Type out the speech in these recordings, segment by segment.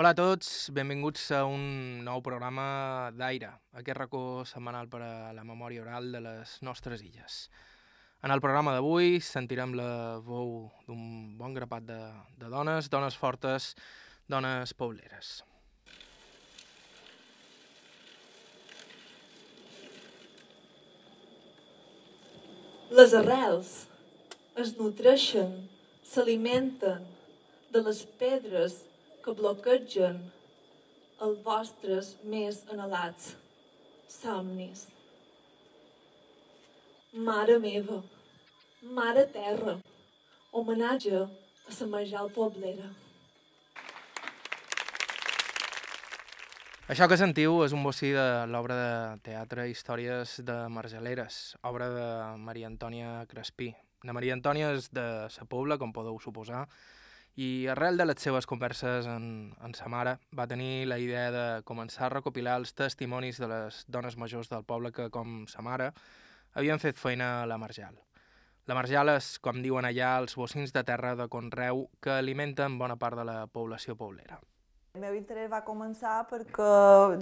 Hola a tots, benvinguts a un nou programa d'Aire, aquest racó setmanal per a la memòria oral de les nostres illes. En el programa d'avui sentirem la veu d'un bon grapat de, de dones, dones fortes, dones pobleres. Les arrels es nutreixen, s'alimenten de les pedres que bloquegen els vostres més anhelats somnis. Mare meva, mare terra, homenatge a la Marjal Poblera. Això que sentiu és un bocí de l'obra de teatre Històries de Margeleres, obra de Maria Antònia Crespí. La Maria Antònia és de sa Pobla, com podeu suposar, i arrel de les seves converses en, en sa mare va tenir la idea de començar a recopilar els testimonis de les dones majors del poble que, com sa mare, havien fet feina a la Marjal. La Marjal és, com diuen allà, els bocins de terra de Conreu que alimenten bona part de la població poblera. El meu interès va començar perquè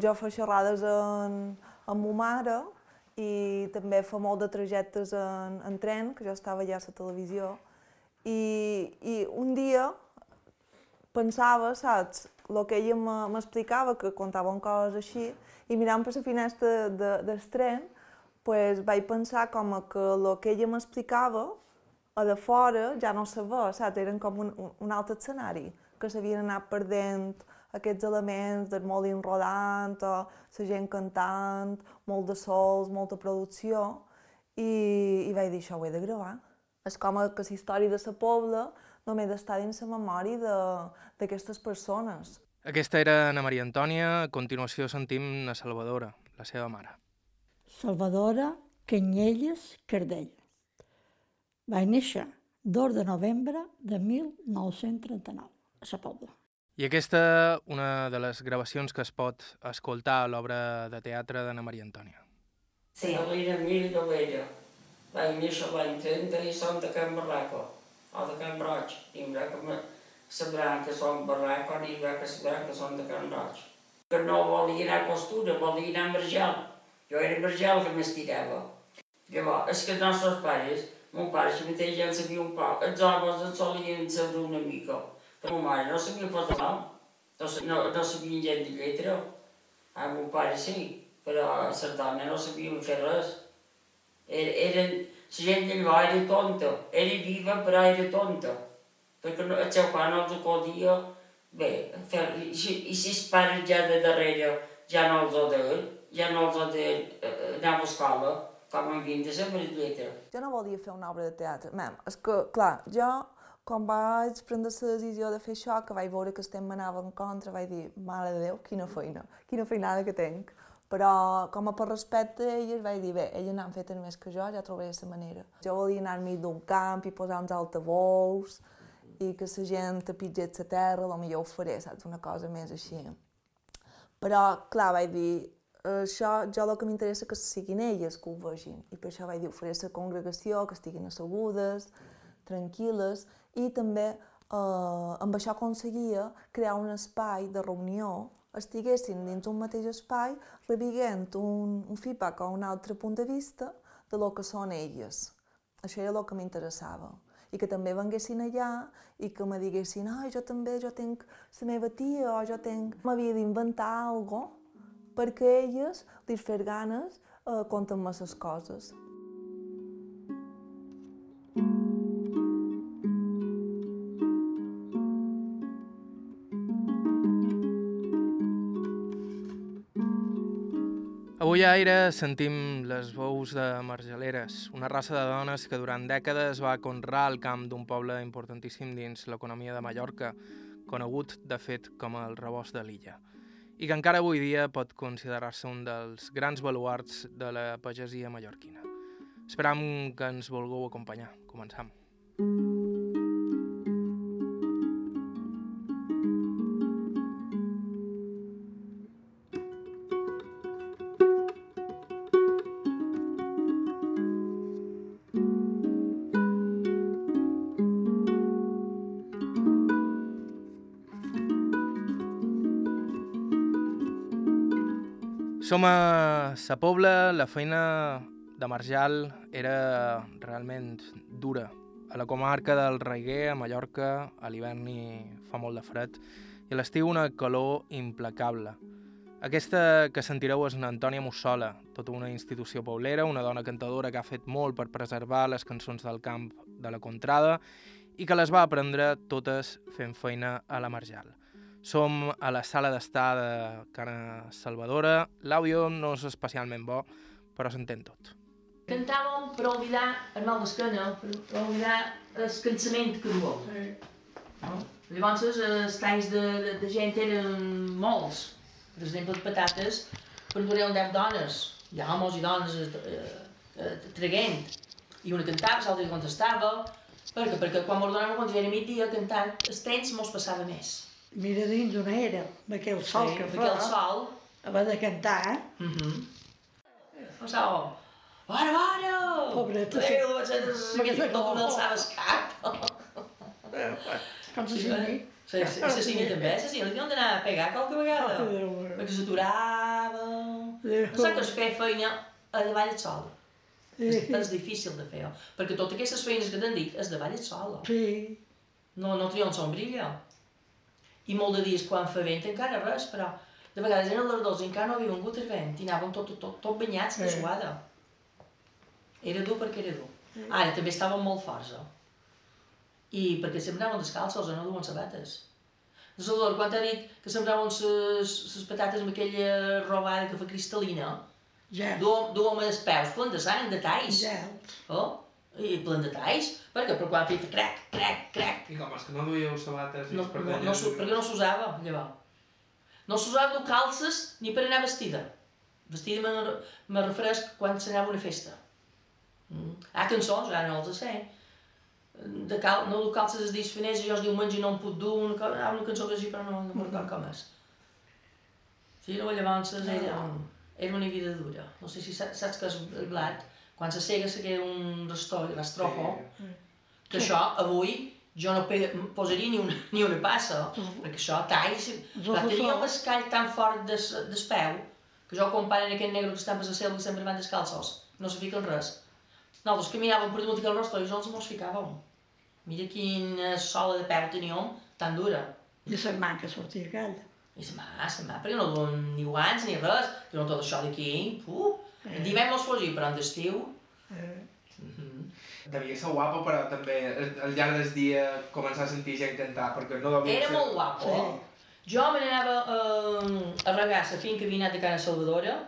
jo faig xerrades en, amb ma mare i també fa molt de trajectes en, en tren, que jo estava ja a la televisió, i, i un dia pensava, saps, el que ella m'explicava, que contaven coses així, i mirant per la finestra de, del tren, pues, vaig pensar com que el que ella m'explicava a de fora ja no ve, saps? Eren com un, un altre escenari, que s'havien anat perdent aquests elements del molin rodant o la gent cantant, molt de sols, molta producció, i, i vaig dir, això ho he de gravar. És com que la història de la pobla només està dins la memòria d'aquestes persones. Aquesta era Ana Maria Antònia, a continuació sentim a Salvadora, la seva mare. Salvadora Canyelles Cardell. Va néixer 2 de novembre de 1939 a la Pobla. I aquesta, una de les gravacions que es pot escoltar a l'obra de teatre d'Anna Maria Antònia. Sí. Alina Mil de l'Ella. Vaig néixer l'any 30 i som de Can Barraco, o de Can Roig. I em que sabran que som Barraco i em que sabran que som de Can Roig. Que no volia anar a costura, volia anar a Margel. Jo era Margel que m'estirava. Llavors, és que els nostres pares, mon pare si mateix ja en sabia un poc, els homes en solien saber una mica. Però ma mare no sabia posar nom, no, no, no sabia gent de lletra. Ah, mon pare sí, però la dona no sabia fer res. Era, la gent d'allò era tonta, era viva però era tonta. Perquè no, el seu pare no els acudia bé, fer, i, i si els pares ja de darrere ja no els de, ja no els ha d'anar a l'escola, com en havien de saber lletra. Jo no volia fer una obra de teatre. Mem, és que, clar, jo quan vaig prendre la decisió de fer això, que vaig veure que estem m'anava en contra, vaig dir, mare de Déu, quina feina, quina feinada que tinc. Però, com a per respecte elles, vaig dir, bé, elles n'han fet més que jo, ja trobaré la manera. Jo volia anar mig d'un camp i posar uns altavous i que la gent tapitgés la terra, potser ho faré, saps? Una cosa més així. Però, clar, vaig dir, això, jo el que m'interessa que siguin elles que ho vegin. I per això vaig dir, faré la congregació, que estiguin assegudes, tranquil·les, i també eh, amb això aconseguia crear un espai de reunió estiguessin dins un mateix espai rebiguent un, un feedback o un altre punt de vista de lo que són elles. Això era el que m'interessava. I que també venguessin allà i que me diguessin ah, jo també, jo tinc la meva tia o jo tinc... M'havia d'inventar alguna perquè elles li fer ganes eh, conten-me les coses. Avui a Aire sentim les veus de margeleres, una raça de dones que durant dècades va conrar el camp d'un poble importantíssim dins l'economia de Mallorca, conegut, de fet, com el rebost de l'illa, i que encara avui dia pot considerar-se un dels grans baluarts de la pagesia mallorquina. Esperam que ens vulgueu acompanyar. Començam. Mm. Som a Sa Pobla, la feina de Marjal era realment dura. A la comarca del Raiguer, a Mallorca, a l'hivern hi fa molt de fred i a l'estiu una calor implacable. Aquesta que sentireu és una Antònia Mussola, tota una institució paulera, una dona cantadora que ha fet molt per preservar les cançons del camp de la contrada i que les va aprendre totes fent feina a la Marjal. Som a la sala d'estar de Cana Salvadora. L'àudio no és especialment bo, però s'entén tot. Cantàvem per oblidar el mal d'esquena, per, oblidar el cansament que duem. No? Llavors els talls de, de, de gent eren molts. Per exemple, les patates per durar 10 dones. Hi ha homes i dones eh, eh, traguent. I una cantava, l'altra contestava. Per què? Perquè quan mos donàvem quan era migdia cantant, el temps mos passava més. Mira dins on era, amb aquell sol que perquè el fa, sol... haver de cantar, eh? Mm -hmm. Passàvem, Vora, vora! Pobreta, sí. Déu, vaig no no alçava el cap. Com se Sí, sent Sí, sí, la Cecília també, la Cecília li han d'anar a pegar qualque vegada. Perquè s'aturava... No sap que es feia feina a davall el sol. És, és difícil de fer, perquè totes aquestes feines que t'han dit és davall el sol. Sí, No, no trien sombrilla. I molt de dies quan fa vent encara res, però de vegades eren les dos i encara no havia vingut el vent i anàvem tot, tot, tot banyats de suada. Era dur perquè era dur. Ara també estàvem molt forts, eh? I perquè sempre anaven descalços, eh? no duen sabates. Salvador, quan t'ha dit que sembraven les patates amb aquella robada que fa cristal·lina, ja, duem, els peus plens de sang, de talls. ja. Oh, i plen de talls, perquè per quan feia crac, crac, crac, I com és que no duieu sabates no, no, no, s'u- perquè no s'usava, llavors. No s'usava dur calces ni per anar vestida. Vestida me, me refereix quan s'anava a una festa. Mm. Ha cançons, ara no els sé, de cal, no dur calces els dies finers i jo els diumenges no em puc dur, una, ha una cançó que sí, però no, no me'n recordo com és. Sí, no, llavors era, era una vida dura. No sé si saps, saps què és blat, quan se sega se queda un rastol, rastrojo, que això avui jo no posaria ni una, ni una passa, perquè això talls, però tenia l'escall tan fort des, despeu, que jo comparen aquest negre que estan per la selva que sempre van descalços, no se fiquen res. Nosaltres caminàvem per damunt aquell rastol i nosaltres mos ficàvem. Mira quina sola de peu teníem, tan dura. I la manca sortia aquella. I se mà, se mà, perquè no duen ni guants ni res, que no tot això d'aquí, puh. D'hivern mos fugir, però en d'estiu... Eh, Devia ser guapo, però també al llarg del dia començar a sentir gent cantar, perquè no devia Era molt guapo. Jo me n'anava eh, a regar la finca havia anat de Cana Salvadora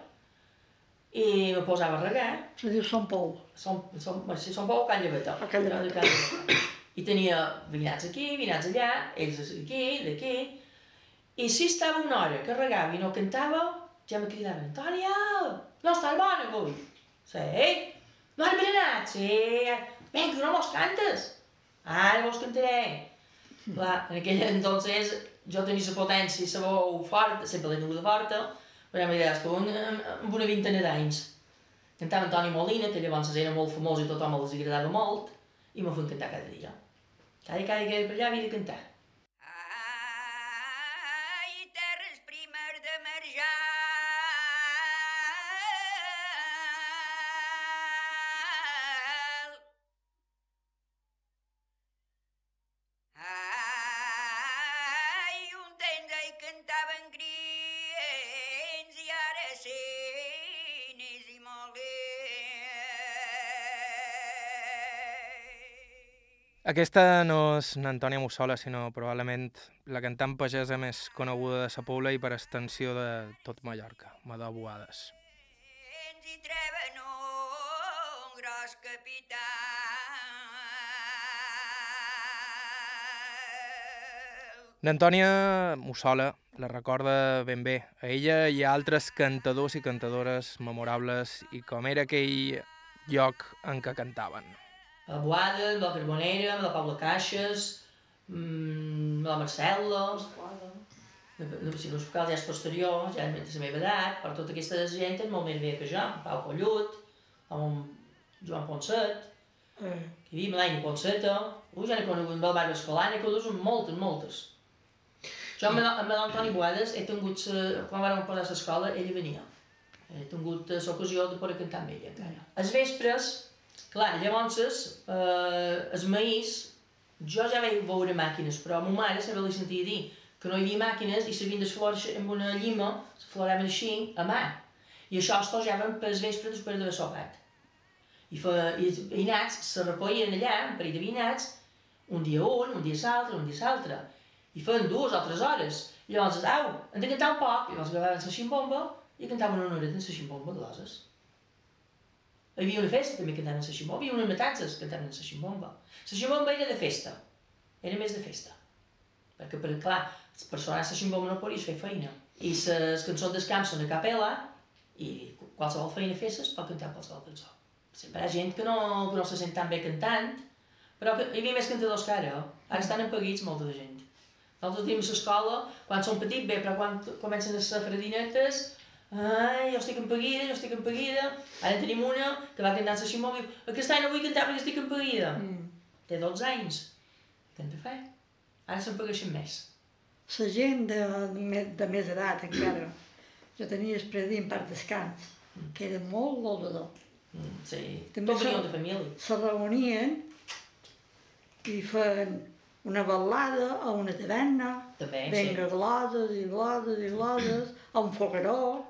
i me posava a regar. se diu Son Pou. Som, som, si som poc, Can Lleveta. A Can. I tenia vinats aquí, vinats allà, ells aquí, d'aquí. I si estava una hora que regava i no cantava, ja me cridaven, Antònia, no estàs bona avui? Sí. No has berenat? Sí. Vinga, no mos cantes. Ara vos cantaré. Clar, en aquell entonces jo tenia la potència la veu forta, sempre l'he tinguda forta, però ja m'he amb una vintena d'anys. Cantava Antoni Molina, que llavors era molt famós i tothom els agradava molt, i me feien cantar cada dia. Cada dia, cada dia per allà havia de cantar. Aquesta no és n'Antònia Mussola, sinó probablement la cantant pagesa més coneguda de sa Pobla i per extensió de tot Mallorca, Madó Boades. Ens hi treuen un gros. N'Antònia Mussola la recorda ben bé. A ella hi ha altres cantadors i cantadores memorables i com era aquell lloc en què cantaven. A Boada, amb la Carbonera, amb la Paula Caixes, amb la Marcel·la, de, si no és ja és posterior, ja és la meva edat, però tota aquesta gent és molt més vella que jo, Pau Collut, amb Joan Ponset, Eh, que vivim l'any Ponseta, ui, ja n'he conegut amb el barri Escolana, que són moltes, moltes. Jo amb, amb l'Antoni Boades he tingut, sa- quan vam posar a l'escola, ella venia. he tingut eh, l'ocasió de poder cantar amb ella encara. Els vespres, clar, llavors, eh, el maïs, jo ja vaig veure màquines, però a ma mare sempre li sentia dir que no hi havia màquines i s'havien d'esflor amb una llima, s'afloraven així, a mà. I això es tojaven per vespre després d'haver sopat. I, fa, i els veïnats se recollien allà, un parell de veïnats, un dia un, un dia l'altre, un dia l'altre. I feien dues o tres hores. I llavors, au, hem de cantar un poc. I llavors agafaven la ximbomba i cantaven una horeta en la ximbomba de l'oses. Hi havia una festa també cantaven la ximbomba, hi havia unes matances que ximbomba. La ximbomba era de festa, era més de festa. Perquè, per clar, per sonar la ximbomba no podies fer feina. I les cançons del camp són a capella i qualsevol feina fesses pot cantar qualsevol cançó. Sempre hi ha gent que no, que no se sent tan bé cantant, però que hi havia més cantadors que ara. Ara estan empaguits molta de gent. Nosaltres tenim a l'escola, quan som petits, bé, però quan comencen a ser fredinetes, ai, jo estic empaguida, jo estic empaguida. Ara en tenim una que va cantant ximó i diu, aquest any no vull cantar perquè estic empaguida. Mm. Té 12 anys. Què hem de fer? Ara s'empagueixen més. La gent de, de, més edat encara, jo tenia el predí en part descans, que era molt goldador. Mm, sí, També tot venien som- de família. Se reunien i feien una ballada a una taverna, També, venga sí. gloses i gloses i gloses, a un fogueró,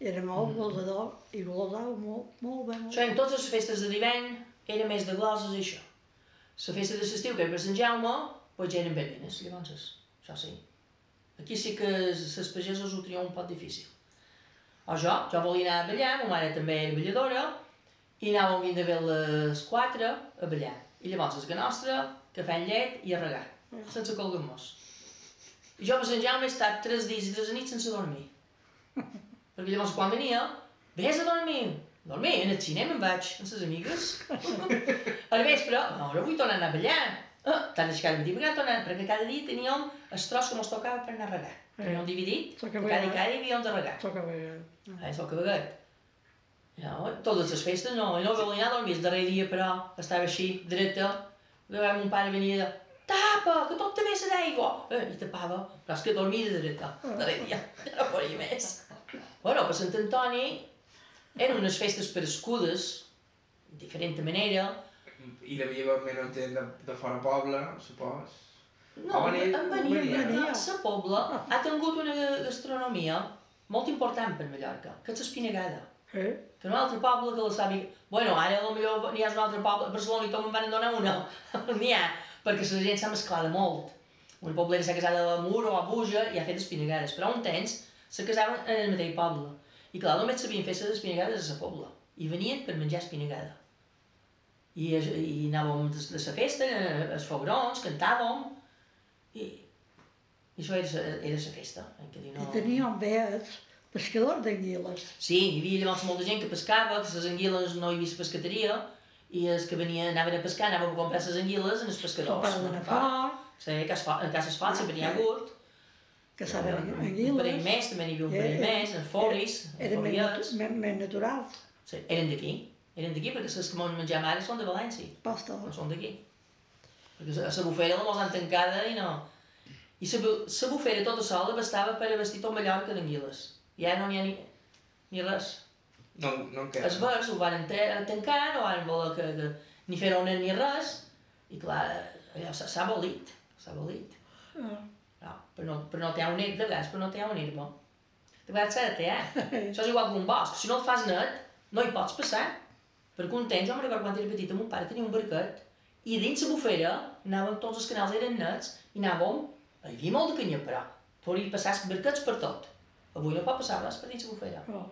era molt Mm. goldador i glosava molt, molt bé. Molt. Això en totes les festes de l'hivern era més de gloses i això. La festa de l'estiu, que era per Sant Jaume, doncs ja eren verbenes, llavors, això sí. Aquí sí que les pagesos ho tenien un poc difícil. O jo, jo volia anar a ballar, ma mare també era balladora, i anàvem vint de bé les 4 a ballar. I llavors el que nostre, cafè amb llet i a regar, sense colgar mos. Jo per Sant Jaume he estat 3 dies i 3 nits sense dormir. Perquè llavors quan venia, vés a dormir. Dormir, en el cinema em vaig, amb les amigues. Al vespre, no, ara vull tornar a anar a ballar. Ah, tant és que cada dia perquè tornar, perquè cada dia teníem el tros que mos tocava per anar a regar. Teníem dividit, cada, veure. cada dia havíem de regar. Sóc a veure. Eh, sóc a vegat. No, totes les festes no, i no volia anar a dormir el darrer dia, però estava així, dreta. Llavors mon pare venia de tapa, que tot te vessa d'aigua. Eh, I tapava, però és que dormia de dreta, el darrer dia, no podia més. Bueno, per Sant Antoni eren unes festes per escudes, de diferent manera. I devia haver menys gent de, de fora poble, supos. No, venir- en venia, venia. la Pobla ha tingut una gastronomia molt important per Mallorca, que és l'espinagada. Eh? que un altre poble que la sàpi... Bueno, ara potser n'hi ha un altre poble, a Barcelona i tot me'n van donar una. N'hi ha, perquè la gent s'ha mesclada molt. Una poblera s'ha casat a Mur o a Buja i ha fet espinagades, però un temps se casaven en el mateix poble. I clar, només sabien fer les espinagades a la pobla. I venien per menjar espinagada. I, i anàvem de, la festa, als foguerons, cantàvem, i, i això era, era la festa. Que I no... teníem veus pescadors d'anguiles. Sí, hi havia llavors molta gent que pescava, que les anguiles no hi havia pescateria, i els que venien, anaven a pescar, anaven a comprar les anguiles en els El pescadors. pare de Nafar, Sí, a casa, a casa Esfalt sempre n'hi ha hagut. Que saben Un parell anguiles. més, també n'hi havia un parell més, en folis, en Eren més, naturals. Sí, eren d'aquí, eren d'aquí, perquè les que m'han menjat ara són de València, Pasta. no són d'aquí. Perquè a la bufera la mos han tancada i no... I la bu- la bufera tota sola bastava per a vestir tot Mallorca d'anguiles. I ara no n'hi ha ni, ni res. No, no en queda. Els verds ho van tancar, no van voler que, que ni fer una ni res, i clar, allò s'ha abolit, s'ha abolit. Ah. No, però no, però no té un de vegades, però no té un herba. De vegades s'ha de té, Això és igual que un bosc, si no el fas net, no hi pots passar. Perquè un temps, jo me'n recordo quan era petit, mon pare tenia un barquet, i dins la bufera anàvem, tots els canals eren nets, i anàvem, hi havia molt de canya, però podria passar barquets per tot. Avui no pot passar res per dins la bufera. Oh.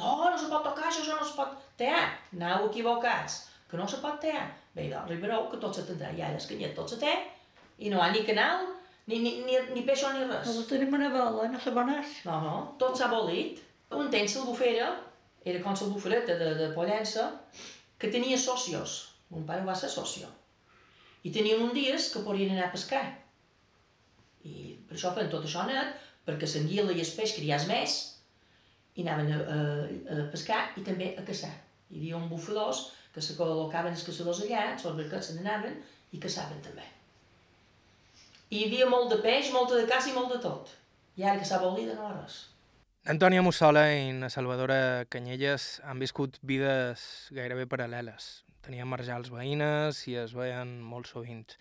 No, no se pot tocar, això, això no se pot tear. Aneu equivocats, que no se pot tear. Bé, doncs arribareu que tot se tindrà. I ara es canyet tot se té, i no hi ha ni canal, ni, ni, ni, ni peixo ni res. Nosaltres tenim una vela, no sabonàs. No, no, tot s'ha abolit. Un temps la bufera, era com la bufereta de, de Pollença, que tenia socios. Mon pare va ser socio. I tenien un dies que podien anar a pescar. I per això feien tot això net, perquè l'anguila i el peix criàs més, i anaven a, a, a pescar i també a caçar. Hi havia un bufadors que se col·locaven els caçadors allà, els barquets se n'anaven i caçaven també. Hi havia molt de peix, molta de caça i molt de tot. I ara que s'ha abolida no hi res. Antònia Mussola i na Salvadora Canyelles han viscut vides gairebé paral·leles. Tenien marjals veïnes i es veien molt sovint.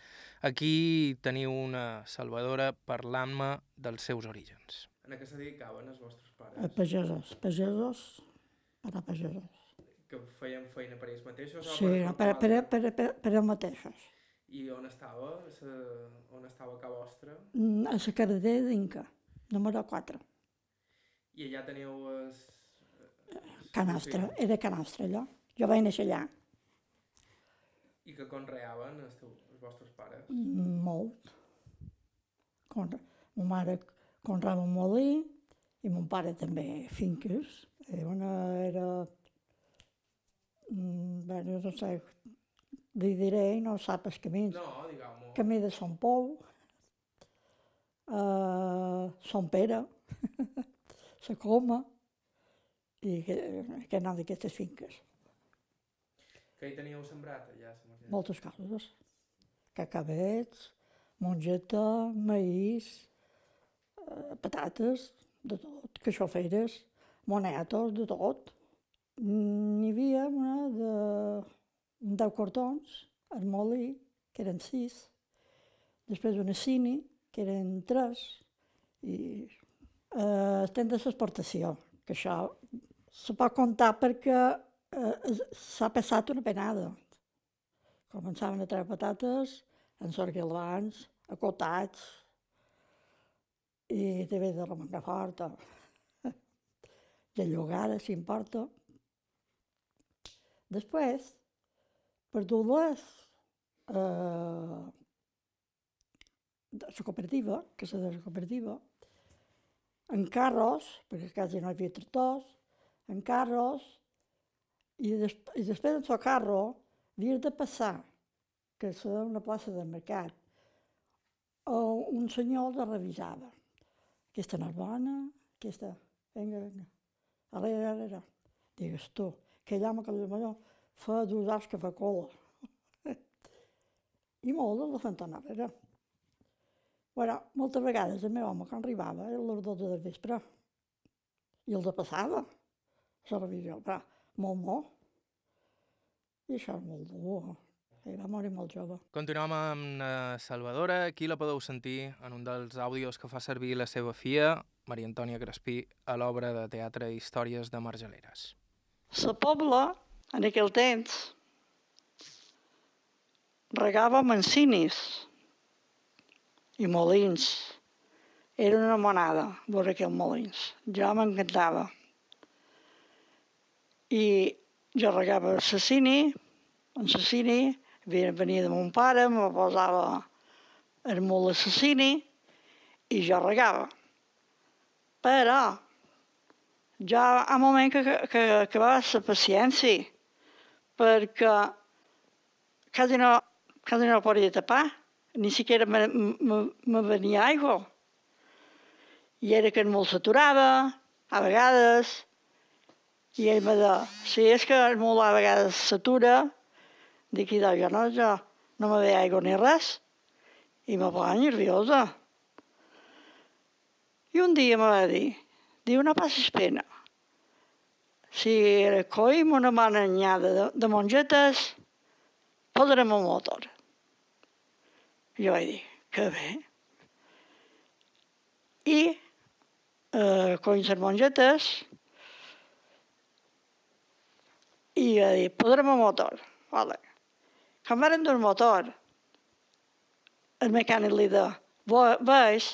Aquí teniu una Salvadora parlant-me dels seus orígens. En què se dedicaven els vostres A pares? pagesos, pagesos, per a pagesos. Que feien feina per ells mateixos? Sí, no, per, per, per, per, per ells mateixos. I on estava? Sa... On estava a casa vostra? Mm, A la carretera d'Inca, número 4. I allà teniu... Es... Ca nostra, era ca nostra allò. Jo vaig néixer allà, I que conreaven els, teu, els vostres pares? mm, molt. Con, ma mare conreava un molí i mon pare també finques. Era una, era... Bé, no sé, li diré, no sap els camins. No, digueu-m'ho. Camí de Sant Pou, uh, Sant Pere, la Coma, i que, que anava d'aquestes finques. Que hi teníeu sembrat, allà, a Margella? Moltes coses. Cacavets, mongeta, maïs, eh, patates, de tot, caixoferes, monetos, de tot. N'hi havia una de deu cartons, el molí, que eren sis, després una cini, que eren tres, i eh, estem de l'exportació, que això se pot comptar perquè eh, s'ha passat una penada. Començaven a treure patates, en sorguilans, acotats, i també de la manga forta, de llogada, si importa. Després, per eh, de la cooperativa, que és de la cooperativa, en carros, perquè quasi no hi havia tractors, en carros, i, des, i després del seu carro havies de passar, que és una plaça de mercat, o un senyor la revisava. Aquesta no és bona, aquesta, vinga, vinga, arrere, arrere. Digues tu, que allà que allò fa dos anys que fa cola. I molt la fan tornar enrere. Bueno, moltes vegades el meu home, quan arribava, era a les 12 del vespre, i el de passava, la revisió, però molt molt. I això és molt dur. Ell va morir molt jove. Continuem amb na Salvadora. Aquí la podeu sentir en un dels àudios que fa servir la seva filla, Maria Antònia Crespí, a l'obra de teatre Històries de Margeleres. La pobla, en aquell temps, regava mancinis i molins. Era una monada veure aquells molins. Jo m'encantava. I jo regava en la cini, venia, de mon pare, me posava el mul a la cini i jo regava. Però ha un moment que, que, que acabava la paciència, perquè quasi no, quasi no podia tapar, ni siquiera me, me, me venia aigua. I era que mul s'aturava, a vegades, i ell me deia, si és que mul a vegades s'atura, dic, i jo no, jo no me ve aigua ni res, i me posava nerviosa. I un dia me va dir, diu, no passis pena. Si recollem una bona anyada de, de mongetes, posarem el motor. Jo vaig dir, que bé. I eh, coll les mongetes i va dir, posarem el motor. Vale. Quan varen dur motor, el mecànic li "Ve- veus,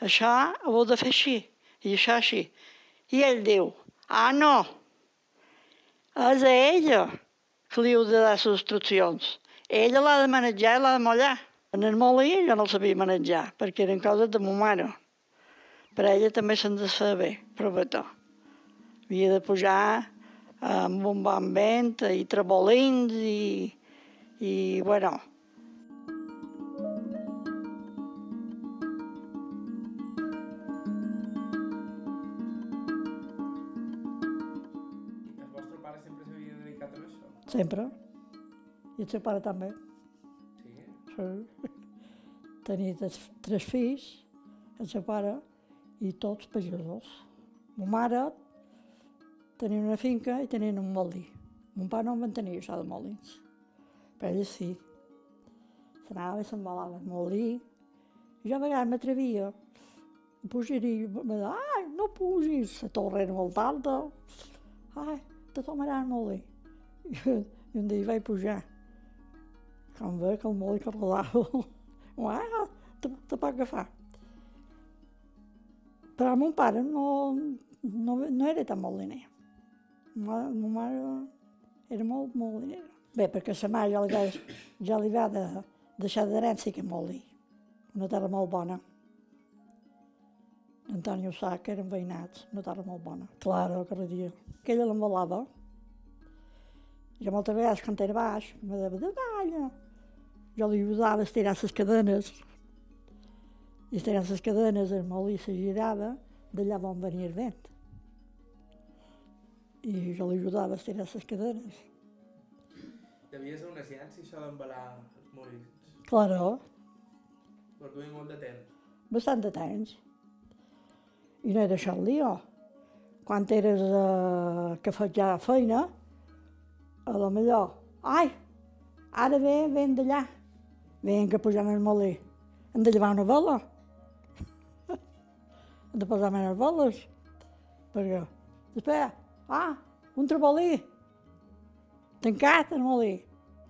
això ho heu de fer així, i això així. I ell diu, ah, no, és a ella que li heu de dar les instruccions. Ella l'ha de manejar i l'ha de mullar. En el molí jo no el sabia manejar, perquè eren coses de ma mare. Però ella també se'n de saber, però to. Havia de pujar amb un bon vent i trebolins i, i bueno, sempre. I el seu pare també. Sí? Sí. Tenia tres, tres fills, el seu pare, i tots pagesos. Ma mare tenia una finca i tenien un molí. Mon pare no en van tenir això de molins, però ella sí. S'anava i s'embalava el molí. I jo a vegades m'atrevia a pujar-hi, me deia, ai, no pugis, la torre era molt alta. Ai, te tomarà el molí. I, un dia vaig pujar. Quan veig que el molí que rodava, ai, te, pot agafar. Però mon pare no, no, no era tan moliner. Ma, ma mare era molt molinera. Bé, perquè sa mare ja li va, ja li va de, deixar d'herència que molí. Una terra molt bona. Antoni ho sap, que eren veïnats, una terra molt bona. Clara, cada dia. Aquella l'envolava. Jo moltes vegades, quan era baix, me deia, de balla. Jo li ajudava a estirar les cadenes. I estirant les cadenes, el molí se girava d'allà on venia el vent. I jo li ajudava a estirar les cadenes. Devia ser una ciència això d'embalar els molins. Claro, duia molt de temps. bastant de temps. I no era això el lío. Quan eres eh, que faig ja feina, a lo millor, ai, ara ve, ven d'allà, que pujant el molí. Hem de llevar una vela. Hem de posar més veles. Perquè, després, ah, un trebolí. Tancat el molí.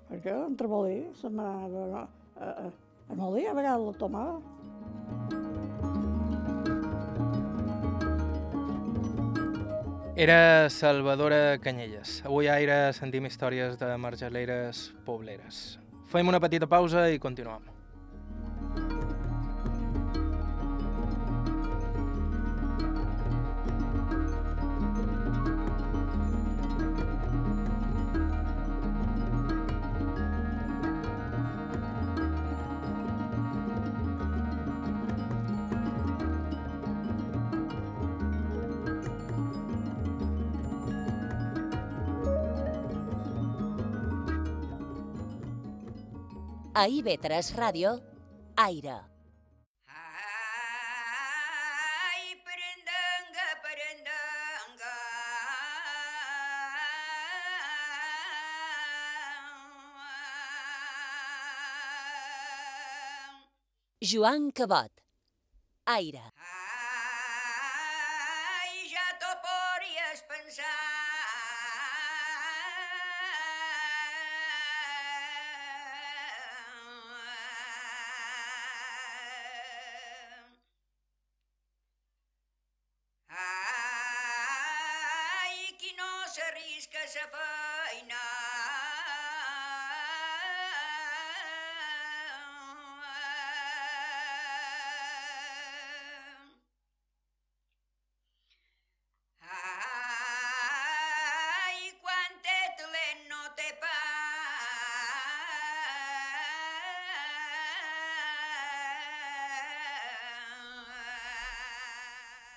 Perquè un trebolí, se m'anava... Eh, eh, el molí a vegades el tomava. Era Salvadora Canyelles. Avui a Aire sentim històries de margeleres pobleres. Fem una petita pausa i continuem. A IB3 Ràdio, Aire. Joan Cabot. Aire. Ai, ja t'ho podries pensar.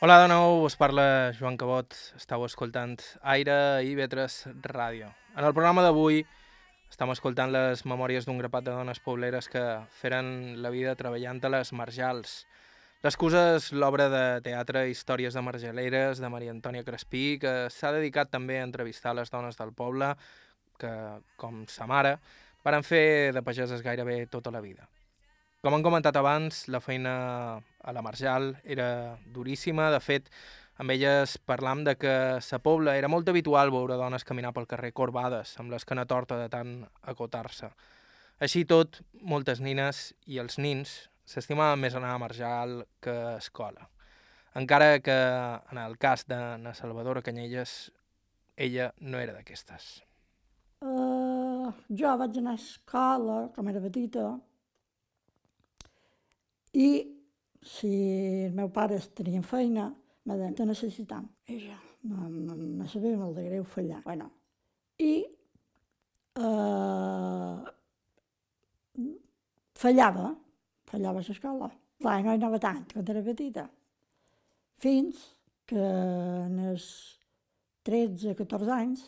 Hola de nou, us parla Joan Cabot. Estau escoltant Aire i Vetres Ràdio. En el programa d'avui estem escoltant les memòries d'un grapat de dones pobleres que feren la vida treballant a les marjals. L'excusa és l'obra de teatre Històries de Margeleres de Maria Antònia Crespí, que s'ha dedicat també a entrevistar les dones del poble, que, com sa mare, varen fer de pageses gairebé tota la vida. Com han comentat abans, la feina a la Marjal era duríssima. De fet, amb elles parlam de que a sa pobla era molt habitual veure dones caminar pel carrer corbades, amb l'esquena torta de tant acotar-se. Així tot, moltes nines i els nins s'estimaven més anar a Marjal que a escola. Encara que, en el cas de na Salvadora Canyelles, ella no era d'aquestes. Uh, jo vaig anar a escola, com era petita, i si els meus pares tenien feina, me deien, te necessitam. I jo, me, me, me sabia molt de greu fallar. Bueno, I uh, fallava, fallava a l'escola. Clar, no hi anava tant quan era petita. Fins que en els 13-14 anys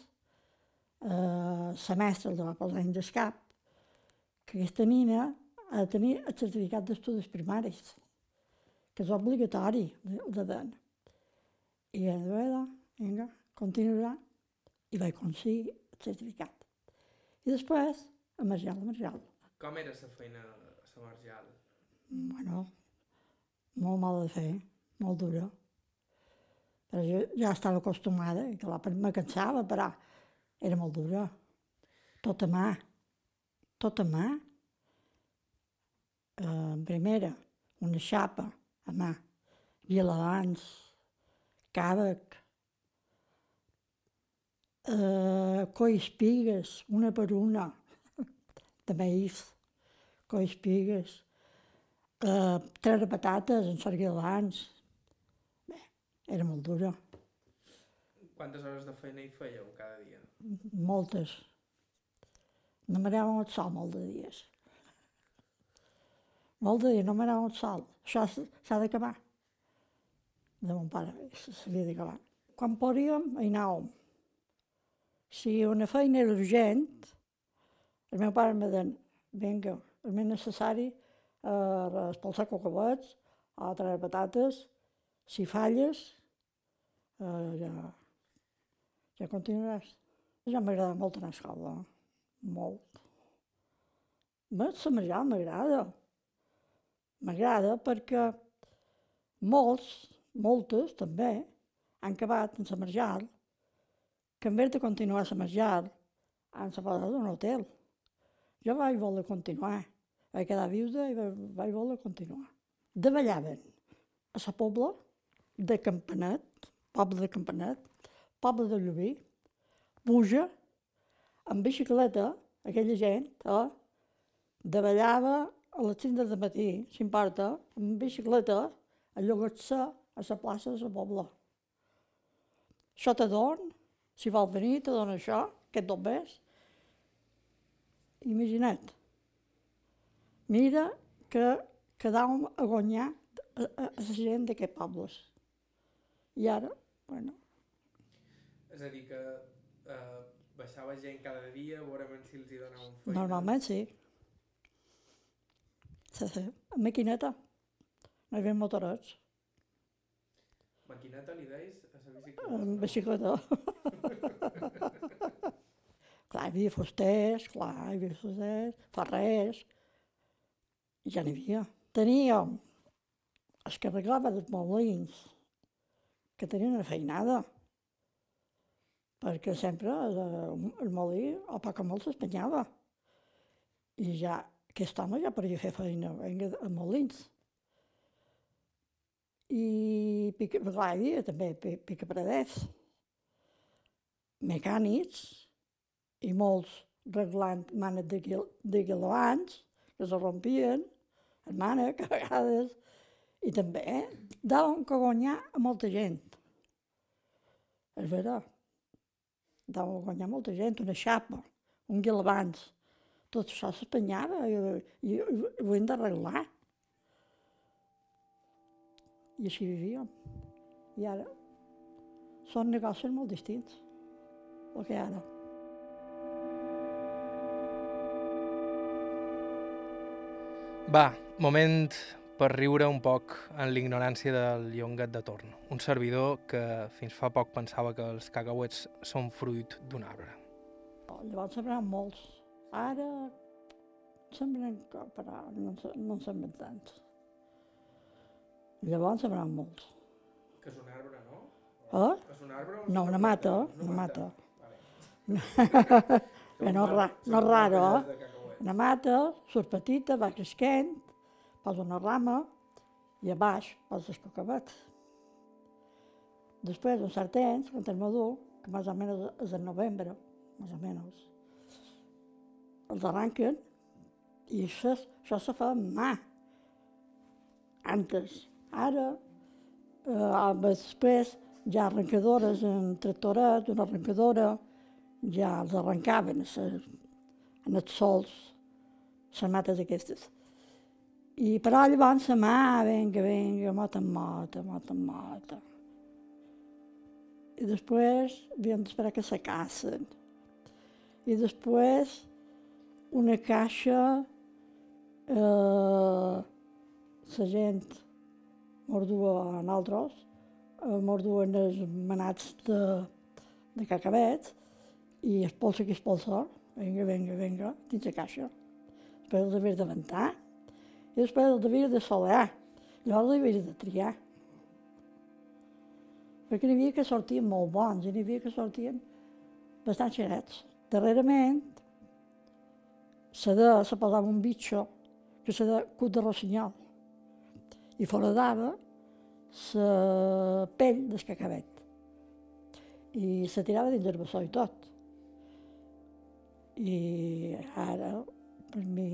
eh, la mestra el va posar en el cap que aquesta nina ha de tenir el certificat d'estudis primaris, que és obligatori de, de den. I a veure, vinga, continuarà. I vaig aconseguir el certificat. I després, a Marjal, a Marjal. Com era la feina a la Marjal? Bueno, molt mal de fer, molt dura. Però jo ja estava acostumada, i clar, me cansava, però era molt dura. Tot a mà, tot a mà. Eh, en primera, una xapa a mà, violabans, càbec, eh, colls pigues, una per una, de maïs, colls pigues, eh, treure patates en sarguilans. Bé, era molt dura, Quantes hores de feina hi fèieu cada dia? moltes. No m'anava el sol molt de dies. De dies, no m'anava el sol. Això s'ha d'acabar. De mon pare, s'havia d'acabar. Quan podíem, hi anàvem. Si una feina era urgent, el meu pare em deia, vinga, el més necessari, eh, espolsar cocobets, o treure patates, si falles, eh, ja, ja continuaràs. Ja m'agrada molt anar a escola, molt. Bé, la Marjal m'agrada. M'agrada perquè molts, moltes també, han acabat en la Marjal, que en vez de continuar la Marjal, han separat d'un hotel. Jo vaig voler continuar. Vaig quedar viuda i vaig, voler continuar. Davallaven a la pobla de Campanet, poble de Campanet, poble de Llubí, puja, amb bicicleta, aquella gent, eh, davallava a les 5 del matí, si importa, amb bicicleta, a llogar-se a la plaça de la pobla. Això te don, si vol venir, te dona això, aquest bombers. Imagina't. Mira que quedàvem a guanyar a, a, a la gent d'aquests pobles. I ara, bueno, És a dir, que eh, baixava gent cada dia, a veure si els hi donaven feina. Normalment sí. Sí, sí. Amb maquineta. No hi havia motorets. Maquineta li deis a la bicicleta? Amb bicicleta. clar, hi havia fusters, clar, hi havia fusters, ferrers. Ja n'hi havia. Teníem els que arreglaven els molins, que tenien una feinada, perquè sempre el, el molí, a poc o molt, s'espanyava. I ja, aquest home ja podia fer feina vinga, a molins. I pica, clar, havia també pi- picapraders, mecànics i molts reglant manes de, de guilabans que se rompien, en mànec a vegades, i també daven que guanyar a molta gent. És veritat. Daven a guanyar molta gent, una xapa, un guilabans. Tot això s'espanyava i, i, i ho hem d'arreglar. I així vivíem. I ara són negocis molt distints, el que hi ha ara. Va, moment per riure un poc en l'ignorància del llongat de torn. Un servidor que fins fa poc pensava que els cacauets són fruit d'un arbre. Llavors sembraven molts. Ara sembren, però no, no en sembren tants. Llavors sembraven molts. Que és un arbre, no? Eh? És un arbre o No, una mata, una mata. Vale. Bé, no, ra, no raro, eh? Una mata, surt petita, va creixent, posa una rama i a baix posa el cacauet. Després, un cert temps, quan és madur, que més o menys és el novembre, més o menys, arranquen i això, això se fa amb mà. Antes. Ara, eh, després, hi ha arrencadores en tractoret, una arrencadora, ja els arrencaven en els sols, les mates aquestes. I però llavors la mà, vinga, vinga, mota, mota en mota. I després havíem d'esperar que s'acassen. I després una caixa, eh, la gent mordua a nosaltres, eh, mos duen els manats de, de cacabets i expulsa que expulsa, vinga, vinga, vinga, dins la caixa. Després els havies de ventar i després els havies de solear. Llavors els havies de triar. Perquè n'hi havia que sortien molt bons i n'hi havia que sortien bastant xerets. Darrerament, se de se posava un bitxo que se de cut de rossinyol i foradava la pell del cacabet i se tirava dins el bessó i tot. I ara, per mi,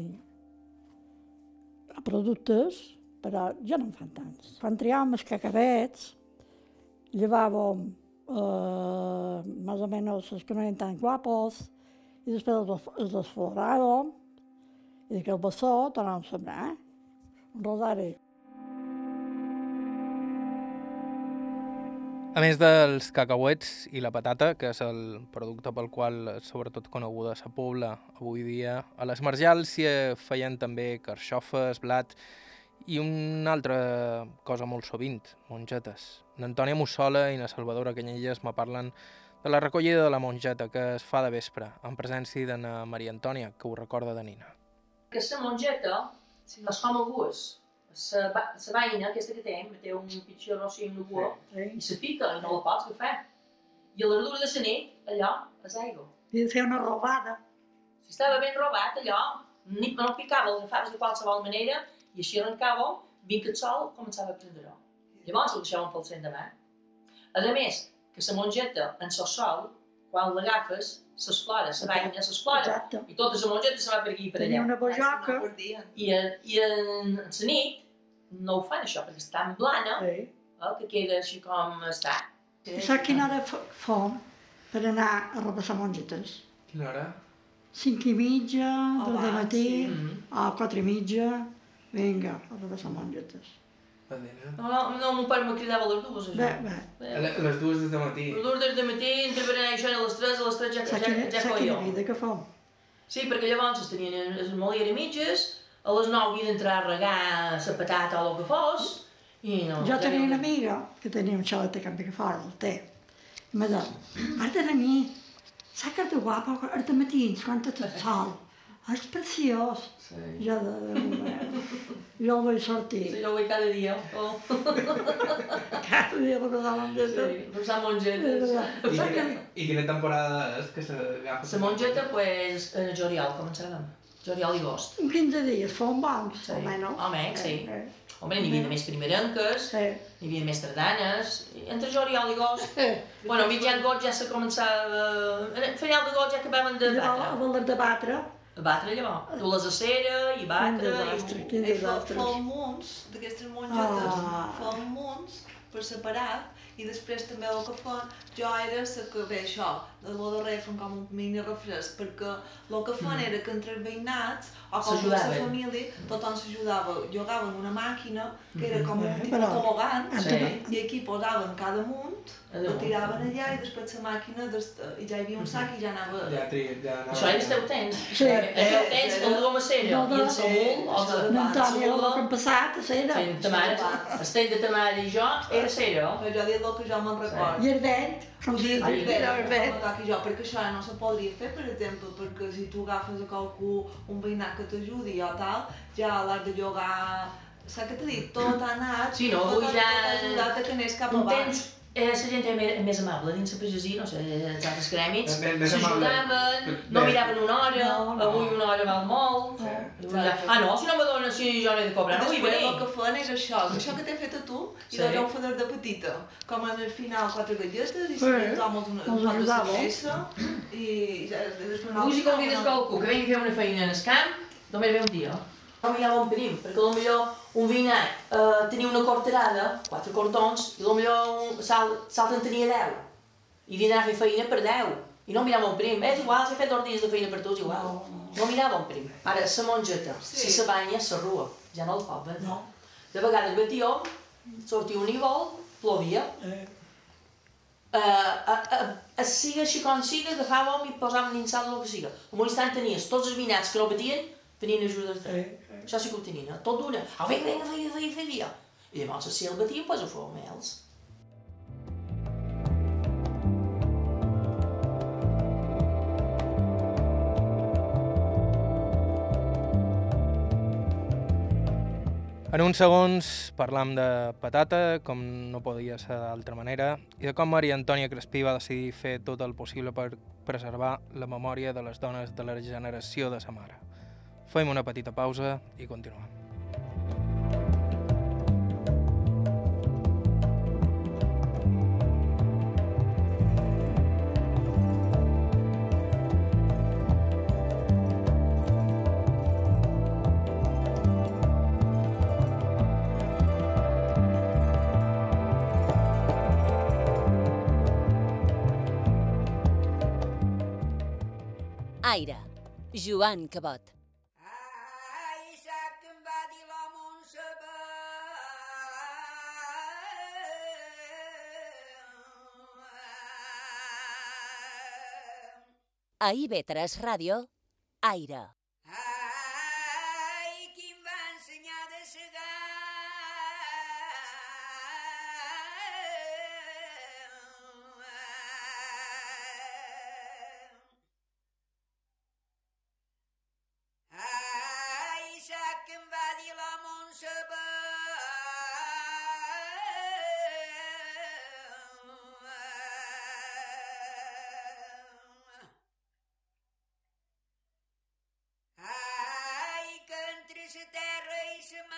a productes, però ja no en fan tants. Quan triàvem els cacabets, llevàvem eh, més o menys els que no eren tan guapos, i després els desfloràvem, i que el bessó tornàvem a sembrar, un rosari. A més dels cacauets i la patata, que és el producte pel qual és sobretot coneguda la Pobla avui dia, a les marjals s'hi feien també carxofes, blat i una altra cosa molt sovint, mongetes. N'Antònia Mussola i na Salvadora Canyelles me parlen la recollida de la mongeta que es fa de vespre, en presència de na Maria Antònia, que ho recorda de nina. Que la mongeta sí. es com a gues. La, va- la vaina aquesta que té, té un pitjor rossi amb la cua, i se fica i no la pots agafar. I a l'ardura de la nit, allò, és aigua. I de fer una robada. Si estava ben robat, allò, ni no picava, l'agafaves de qualsevol manera, i així arrencàvem, vinc el sol, començava a prendre-ho. Llavors el deixàvem pel tren demà. A més, que la mongeta en so sol, quan l'agafes, s'esflora, la vaina s'esflora, Exacte. i tota la mongeta se va per aquí i per Tenia allà. una bojoca. I, en- i en, en la nit no ho fan això, perquè és tan blana Sí. eh, que queda així com està. I saps quina hora fa- per anar a repassar mongetes? Quina hora? Cinc i mitja, dos de matí, sí. Mm. a quatre i mitja, vinga, a repassar mongetes. Badena. No, no, no m'ho pare me cridava a les dues, això. bé, A le- a les dues de matí. A les dues del matí, entre berenar i això, a les tres, a les tres ja, saps ja, quina, ja saps quina jo. vida que fem? Sí, perquè llavors es tenien es moliera mitges, a les 9 havia d'entrar a regar la patata o el que fos, i no... Jo ja tenia una amiga que tenia un xalet de campi que fora del té. I me deia, has de venir, saps que ets guapa, els matins, quan tot el sol. És preciós. Sí. Jo, de, de, jo el vaig sortir. Sí, jo ho vull cada dia. Oh. Cada dia repassàvem de tot. Sí, posar mongetes. I quina, que- I quina temporada és que s'agafa? La mongeta, pues, en el juliol començàvem. Juliol i agost. En 15 dies fon bons, Sí. almenys. Almenys, sí. Eh, eh, Home, n'hi havia de més primerenques, Sí. n'hi havia de més tardanes, entre juliol i agost. Eh, Bueno, mitjan agost ja se començava... A final d'agost ja acabaven de batre. a voler de batre, batre llavors. Dur les a cera i batre. Quin I... desastre, quin I fa, desastre. fa munts d'aquestes mongetes, Ah. fa munts per separat i després també el que fan, jo era la que ve això, de lo darrer fan com un mini refresc, perquè el que fan era que entre els veïnats o com la família, tothom s'ajudava, llogaven una màquina que era com un Eh, tipus però- tobogan Sí. i aquí posaven cada munt, A ho tiraven allà i després la màquina des, i ja hi havia un sac i ja anava... Ja, tri, ja anava... Això era el teu temps. Sí. El teu temps, el duem a. No, I el no. Samuel, o Això de... de L'Antònia, el que hem passat, a cera. Sí, ta mare, el temps de ta mare i jo era cera. Però jo dic el que jo me'n record. I el vent, com el no toqui jo, perquè això no se podria fer, per exemple, perquè si tu agafes a qualcú, un veïnat que t'ajudi o tal, ja l'has de llogar... Saps què t'he dit? Tot ha anat, Sí, no, tot, avui ha- ja- tot ha ajudat a que anés cap avall. Eh, la gent era més, més amable dins la pagesia, no sé, els altres grèmits, s'ajudaven, no miraven una hora, No, no. avui una hora val molt. Sí. Una- Ah, no, si no me dones, si jo no he de cobrar, no vull venir. el que fan és això, això que t'he fet a tu, i Sí. sí. jo un fedor de petita, com en el final quatre galletes, i si Sí. tothom una, Els un pot de cervesa, i ja, després una Avui si convides una- qualcú que vingui a fer una feina en el camp, només ve un dia. No mirava un prim, perquè potser un veïnat eh, tenia una corterada, quatre cortons, i potser un sal, salt en tenia deu. I havia d'anar a fer feina per deu. I no mirava un prim. És igual, si he fet dos dies de feina per tu, és igual. No, mirava un prim. Ara, la mongeta, Sí. si se banya, s'arrua. Ja no el pot vendre. No. De vegades batia, sortia un nivol, plovia, Eh, Uh, uh, uh, siga així com siga, agafàvem i posàvem dins sal el que siga. En un instant tenies tots els vinats que no batien, tenint ajudes de... Eh, eh. Això sí que ho tenien, eh? tot d'una. Ah, vinga, vinga, vinga, vinga, vinga. I llavors si el batien, pues ho fèiem ells. En uns segons parlam de patata, com no podia ser d'altra manera, i de com Maria Antònia Crespí va decidir fer tot el possible per preservar la memòria de les dones de la generació de sa mare. Fem una petita pausa i continuem. Aire, Joan Cabot. Va. A IB3 Ràdio, terra i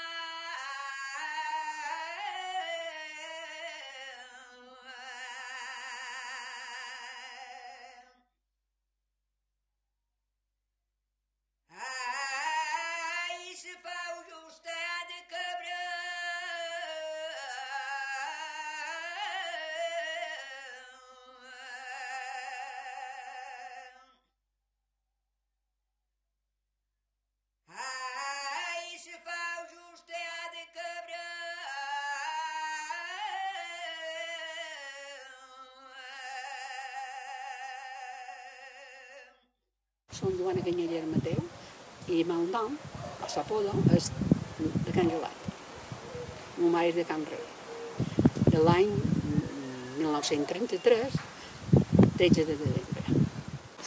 Són Joana Canyella Mateu i el meu nom, a Sapodo, és de Can Gelat. Mon mare és de Can Rei. De l'any 1933, 13 de desembre.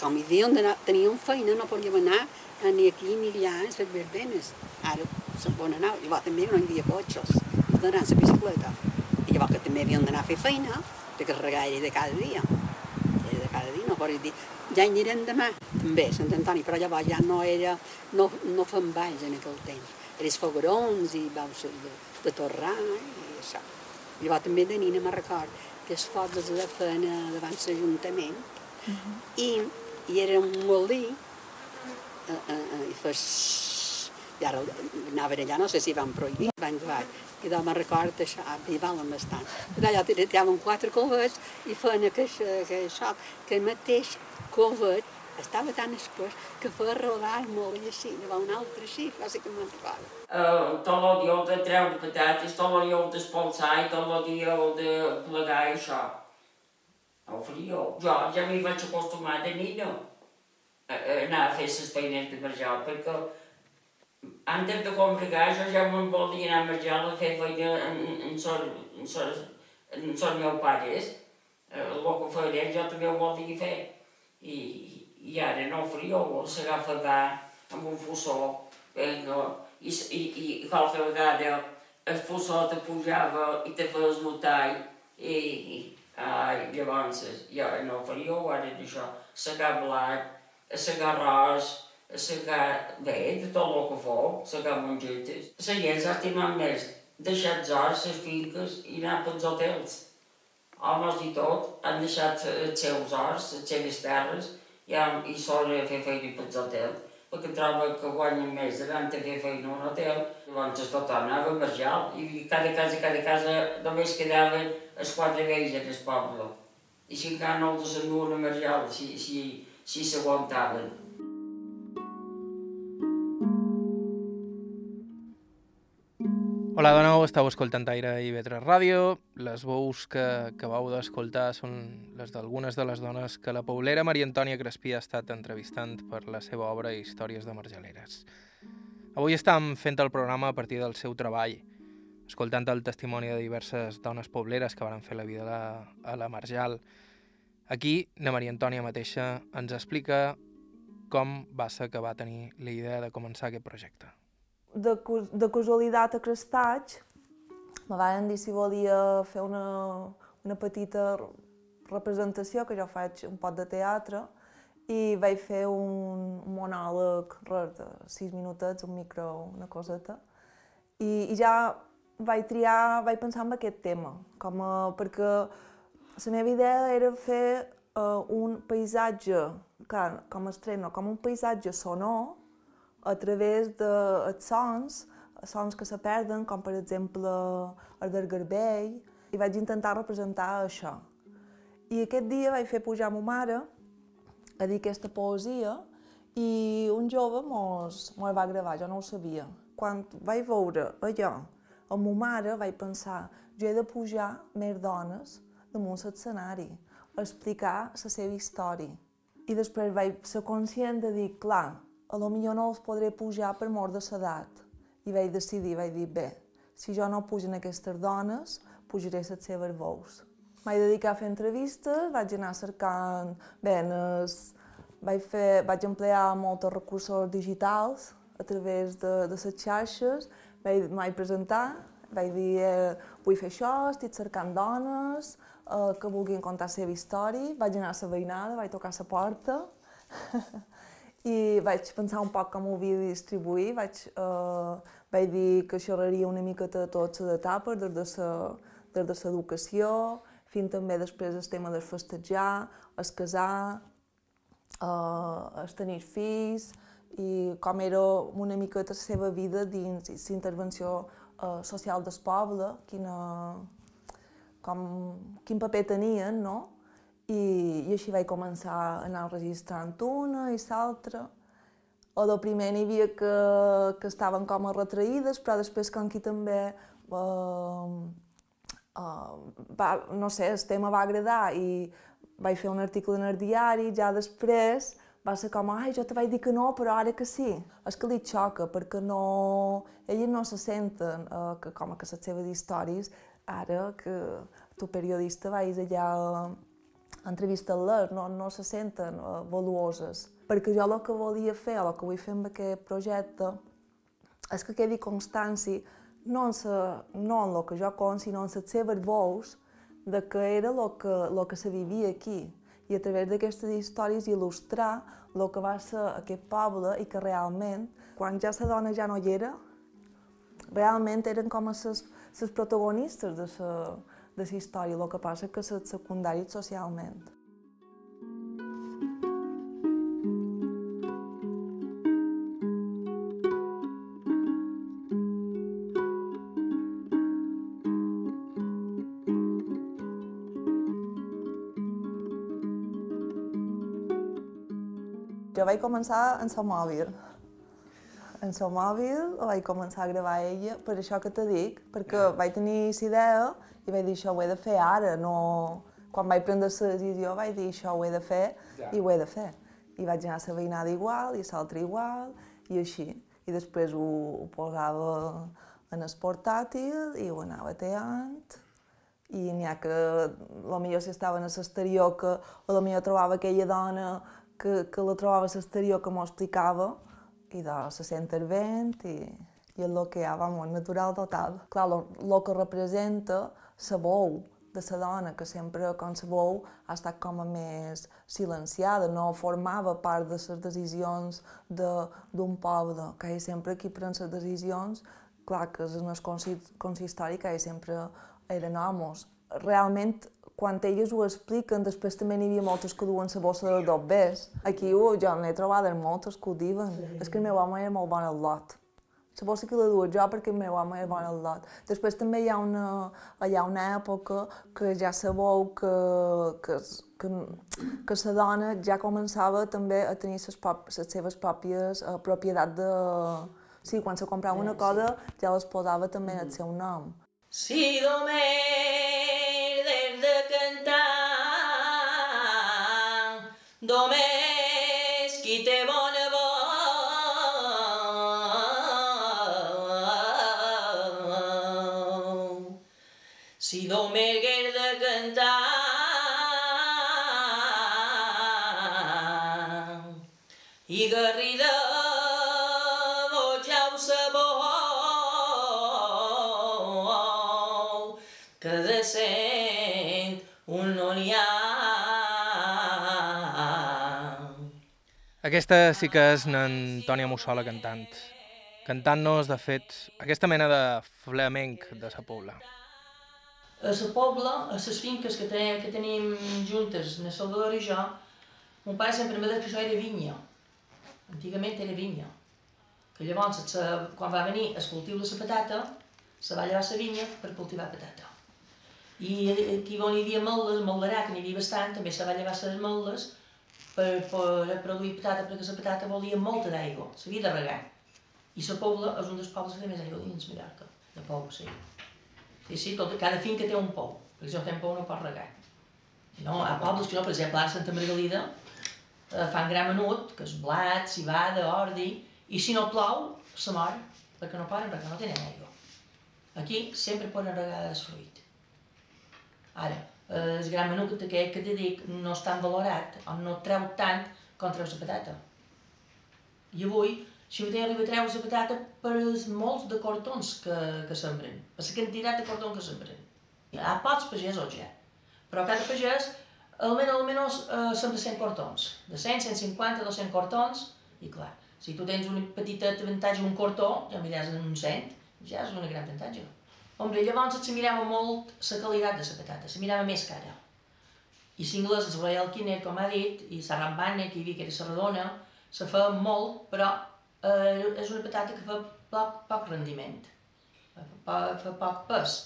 Com hi d'anar, teníem feina, no podíem anar ni aquí ni allà en les verbenes. Ara se'n poden anar, llavors també no hi havia cotxes, i d'anar en la bicicleta. I llavors que també havien d'anar a fer feina, de carregar de cada dia. Era de cada dia, no podia dir, ja hi anirem demà. També, Sant Antoni, però llavors ja no era, no, no fem balls en aquell temps. Eren fogarons i baus de, de torrar i això. Llavors també de nina me'n record que els focs els de feien eh, davant l'Ajuntament i, i era un molí eh, eh, eh, i fes... I ara anaven allà, no sé si van prohibir, van davall. I doncs me'n record això, i valen bastant. I allà tiraven quatre covets i feien aquest, aquest xoc, que el mateix covet estava tan espès que feia rodar el molí així, llavors un altre així, quasi que me'n recordo. Uh, tot dia de treure patates, tot el dia d'espolsar i tot el dia de plegar i això. El frio. Jo ja m'hi vaig acostumar de nina a, a anar a fer les feines de marjal, perquè antes de congregar jo ja me'n volia anar a marjal a fer feina en, en, son, en, son, en son meus pares. Eh, El que ells jo també ho volia fer. I, i ara no frio, s'agafa allà amb un fussó, venga, i, i, i qualque vegada el fussó te pujava i te feies notar i, i ai, llavors jo no faria ara d'això, segar blat, segar arròs, segar bé, de tot el que fou, segar mongetes. La gent s'ha estimat més deixar els horts, les finques i anar pels hotels. Homes i tot han deixat els seus horts, les seves terres, i, han, i solen fer feina pels hotels, perquè troba que guanyen més anant a fer feina a un hotel. Llavors tothom anava a marjal i cada casa, cada casa només quedaven els quatre vells en el poble. I si encara no els enduen a marjal, si, si, si s'aguantaven. Hola de nou, estàu escoltant Aire i Vetres Ràdio. Les veus que acabeu d'escoltar són les d'algunes de les dones que la paulera Maria Antònia Crespí ha estat entrevistant per la seva obra Històries de Marjaleres. Avui estem fent el programa a partir del seu treball, escoltant el testimoni de diverses dones pobleres que van fer la vida a la, a la Marjal. Aquí, la Maria Antònia mateixa ens explica com va ser que va tenir la idea de començar aquest projecte. De, de casualitat a Crestatge me van dir si volia fer una, una petita representació, que jo faig un pot de teatre, i vaig fer un, monòleg res de sis minutets, un micro, una coseta, i, i ja vaig triar, vaig pensar en aquest tema, com a, perquè la meva idea era fer uh, un paisatge, clar, com a estrena, com un paisatge sonor a través dels sons, sons que se perden, com per exemple el del garbell, i vaig intentar representar això. I aquest dia vaig fer pujar a ma mare a dir aquesta poesia i un jove mos, mos va gravar, jo no ho sabia. Quan vaig veure allò amb ma mare vaig pensar, jo he de pujar més dones damunt l'escenari, a explicar la seva història. I després vaig ser conscient de dir, clar, a lo millor no els podré pujar per mort de l'edat. I vaig decidir, vaig dir, bé, si jo no pugen aquestes dones, pujaré les seves veus. Vaig dedicar a fer entrevistes, vaig anar cercant... Bé, es, vaig, fer, vaig emplear molts recursos digitals a través de, de les xarxes, vaig, vaig presentar, vaig dir, eh, vull fer això, estic cercant dones eh, que vulguin contar la seva història, vaig anar a la veïnada, vaig tocar la porta, i vaig pensar un poc com ho havia de distribuir, vaig, eh, vaig dir que xerraria una miqueta de totes les etapes, des de la de fins també després el tema del festejar, el casar, eh, el tenir fills, i com era una miqueta la seva vida dins la intervenció eh, social del poble, quina, com, quin paper tenien, no? I, i així vaig començar a anar registrant una i l'altra. O de primer n'hi havia que, que estaven com a retraïdes, però després com que també eh, uh, va, no sé, el tema va agradar i vaig fer un article en el diari, ja després va ser com, ai, jo te vaig dir que no, però ara que sí. És que li xoca, perquè no... Elles no se senten uh, que, com que les seves històries, ara que tu periodista vais allà a entrevistar-les, no, no se senten uh, valuoses. Perquè jo el que volia fer, el que vull fer amb aquest projecte, és que quedi constància no en, sa, no en el que jo conto, sinó en les seves veus de que era el que, lo que se vivia aquí i a través d'aquestes històries il·lustrar el que va ser aquest poble i que realment, quan ja la dona ja no hi era, realment eren com a les protagonistes de la, de la història, el que passa que les secundàries socialment. Jo vaig començar en el mòbil. En el mòbil vaig començar a gravar ella, per això que te dic, perquè vaig tenir la idea i vaig dir això ho he de fer ara, no... Quan vaig prendre la decisió vaig dir això ho he de fer Ja. i ho he de fer. I vaig anar a la veïnada igual i a l'altra igual i així. I després ho, ho posava en el portàtil i ho anava teant i n'hi ha que, a millor si estaven a l'exterior, que a lo millor trobava aquella dona que, que la trobava a l'exterior que m'ho explicava i de se el vent i, i el que hi ha, vamos, natural total. Clar, el que representa la veu de la dona, que sempre, com la veu, ha estat com a més silenciada, no formava part de les decisions d'un de, poble, que hi sempre qui pren les decisions, clar que en el consistori que sempre eren homes. Realment, quan elles ho expliquen, després també n'hi havia moltes que duen la bossa dels dobbers. Aquí uh, jo n'he trobat moltes que ho diuen. Sí. És que el meu home era molt bon al lot. La bossa que la duia jo perquè el meu home era bon al lot. Després també hi ha una, hi ha una època que ja sabeu que, que, que, que la dona ja començava també a tenir les, pop, les seves pròpies uh, propietats de... Sí, quan se comprava una cosa ja les posava també en el seu nom. Si només Domés qui té bona veu. Si només hagués de cantar i garrida Aquesta sí que és n'Antònia Mussola cantant. Cantant-nos, de fet, aquesta mena de flamenc de sa pobla. A la pobla, a les finques que, tenim, que tenim juntes, na Salvador i jo, mon pare sempre m'ha dit que això era vinya. Antigament era vinya. Que llavors, se, quan va venir el cultiu de la patata, se va llevar la vinya per cultivar patata. I aquí on hi havia moldes, moldarà, que n'hi havia bastant, també se va llevar les moldes per, per produir patata, perquè la patata volia molta d'aigua, s'havia de regar. I la pobla és un dels pobles que té més aigua dins Mallorca, de pou, sí. Sí, sí, tot, cada finca té un pou, perquè si no un pou no pot regar. No, ha pobles que no, per exemple, a Santa Margalida eh, fan gra menut, que és blat, cibada, ordi, i si no plou, se mor, perquè no poden regar, no tenen aigua. Aquí sempre poden regar el fruit. Ara, el gra menut que, que, que te dic no és tan valorat, o no treu tant com treu la patata. I avui, si ho arriba a treure la patata per els molts de cortons que, que sembren, per la quantitat de cortons que sembren. Hi ha pocs pagesos ja, però cada pagès almenys, almenys eh, de 100 cortons, de 100, 150, 200 cortons, i clar, si tu tens un petit avantatge, un cortó, ja miràs en un 100, ja és un gran avantatge. Hombre, llavors mirava molt la qualitat de la patata, se mirava més cara. I l'anglès, el Royal Kinner, com ha dit, i la Rambane, que hi havia, que era la redona, se fa molt, però eh, és una patata que fa poc, poc rendiment, fa, fa poc pes.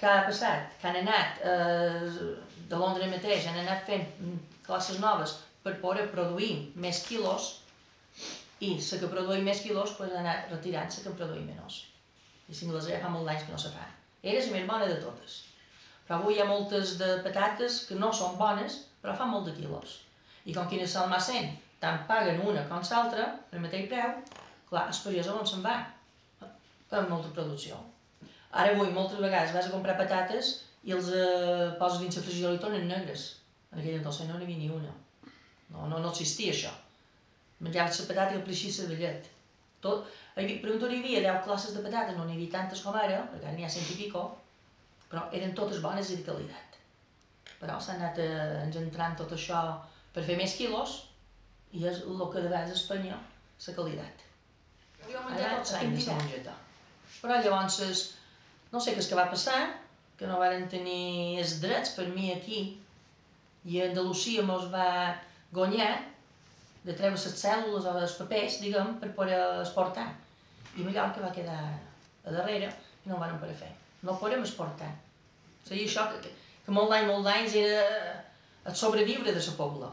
Què ha passat? Que han anat, eh, de Londres mateix, han anat fent classes noves per poder produir més quilos i la que produïa més quilos pues, ha anat retirant la que en produïa menys. I l'anglès ja fa molt d'anys que no se fa. Era la més bona de totes. Però avui hi ha moltes de patates que no són bones, però fan molt de quilos. I com quina se'l sent, tant paguen una com l'altra, el mateix preu, clar, el pagès on se'n va? Amb molta producció. Ara avui, moltes vegades, vas a comprar patates i els eh, poses dins la frigidora i tornen negres. En aquell entonces no n'hi havia ni una. No, no, no existia això. Menjaves la patata i el pleixís la vellet. Tot, per un hi havia 10 classes de patates, no n'hi havia tantes com ara, perquè ara n'hi ha cent i pico, però eren totes bones i de qualitat. Però s'ha anat eh, engentrant tot això per fer més quilos i és el que de vegades a Espanya, la qualitat. Jo he menjat tots anys de mongeta. Però llavors, no sé què és que va passar, que no varen tenir els drets per mi aquí, i Andalusia mos va guanyar de treure les cèl·lules o els papers, diguem, per poder exportar. I Mallorca va quedar a darrere i no ho van poder fer. No podem exportar. Seria això que, que molt d'anys, molt d'anys era el sobreviure de la pobla.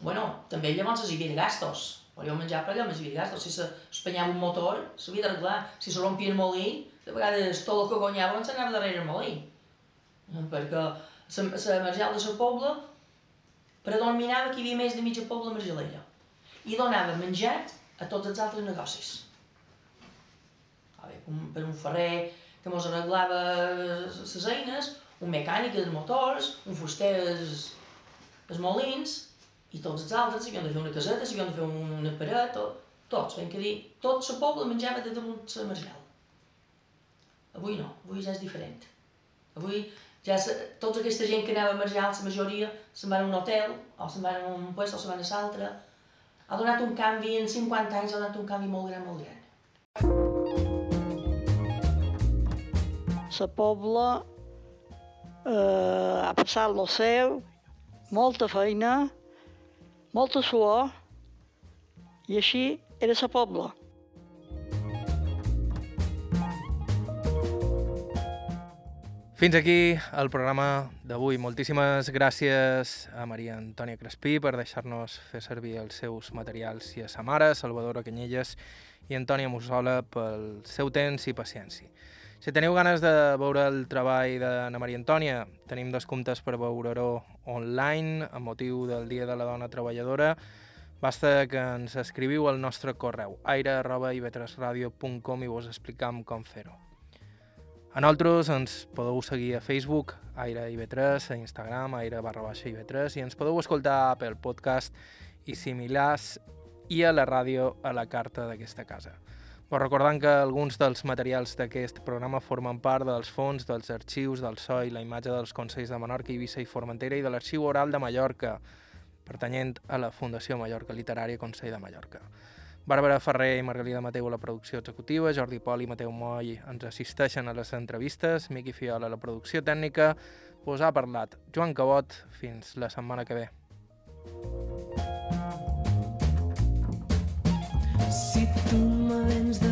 Bueno, també llavors hi havia gastos. Podíeu menjar per allà, hi havia gastos. Si s'espanyava un motor, s'havia d'arreglar. Si se rompia el molí, de vegades tot el que guanyaven s'anava darrere el molí. Perquè la margel de la pobla predominava que hi havia més de mitja pobla margelera i donava menjar a tots els altres negocis. Per un ferrer que mos arreglava les eines, un mecànic de motors, un fuster els molins, i tots els altres s'havien de fer una caseta, s'havien de fer una paret, tot, tots, ben que dir, tot el poble menjava de damunt la margel. Avui no, avui ja és diferent. Avui ja se, tota aquesta gent que anava a marjar, la majoria, se'n van a un hotel, o se'n van a un puesto, o se'n van a l'altre. Ha donat un canvi, en 50 anys ha donat un canvi molt gran, molt gran. La pobla eh, ha passat lo seu, molta feina, molta suor, i així era la pobla. Fins aquí el programa d'avui. Moltíssimes gràcies a Maria Antònia Crespí per deixar-nos fer servir els seus materials i a sa mare, Salvadora Canyelles i Antònia Mussola pel seu temps i paciència. Si teniu ganes de veure el treball d'Anna Maria Antònia, tenim descomptes per veure-ho online amb motiu del Dia de la Dona Treballadora. Basta que ens escriviu al nostre correu aire.ivetresradio.com i vos explicam com fer-ho. A nosaltres ens podeu seguir a Facebook, Aire IB3, a Instagram, Aire barra baixa IB3, i ens podeu escoltar pel Podcast i similars i a la ràdio a la carta d'aquesta casa. Vos recordant que alguns dels materials d'aquest programa formen part dels fons, dels arxius, del SOI, la imatge dels Consells de Menorca, Eivissa i Formentera i de l'Arxiu Oral de Mallorca, pertanyent a la Fundació Mallorca Literària Consell de Mallorca. Bàrbara Ferrer i Margalida Mateu a la producció executiva, Jordi Pol i Mateu Moll ens assisteixen a les entrevistes, Miqui Fiola a la producció tècnica, us ha parlat Joan Cabot, fins la setmana que ve. Si tu me vens de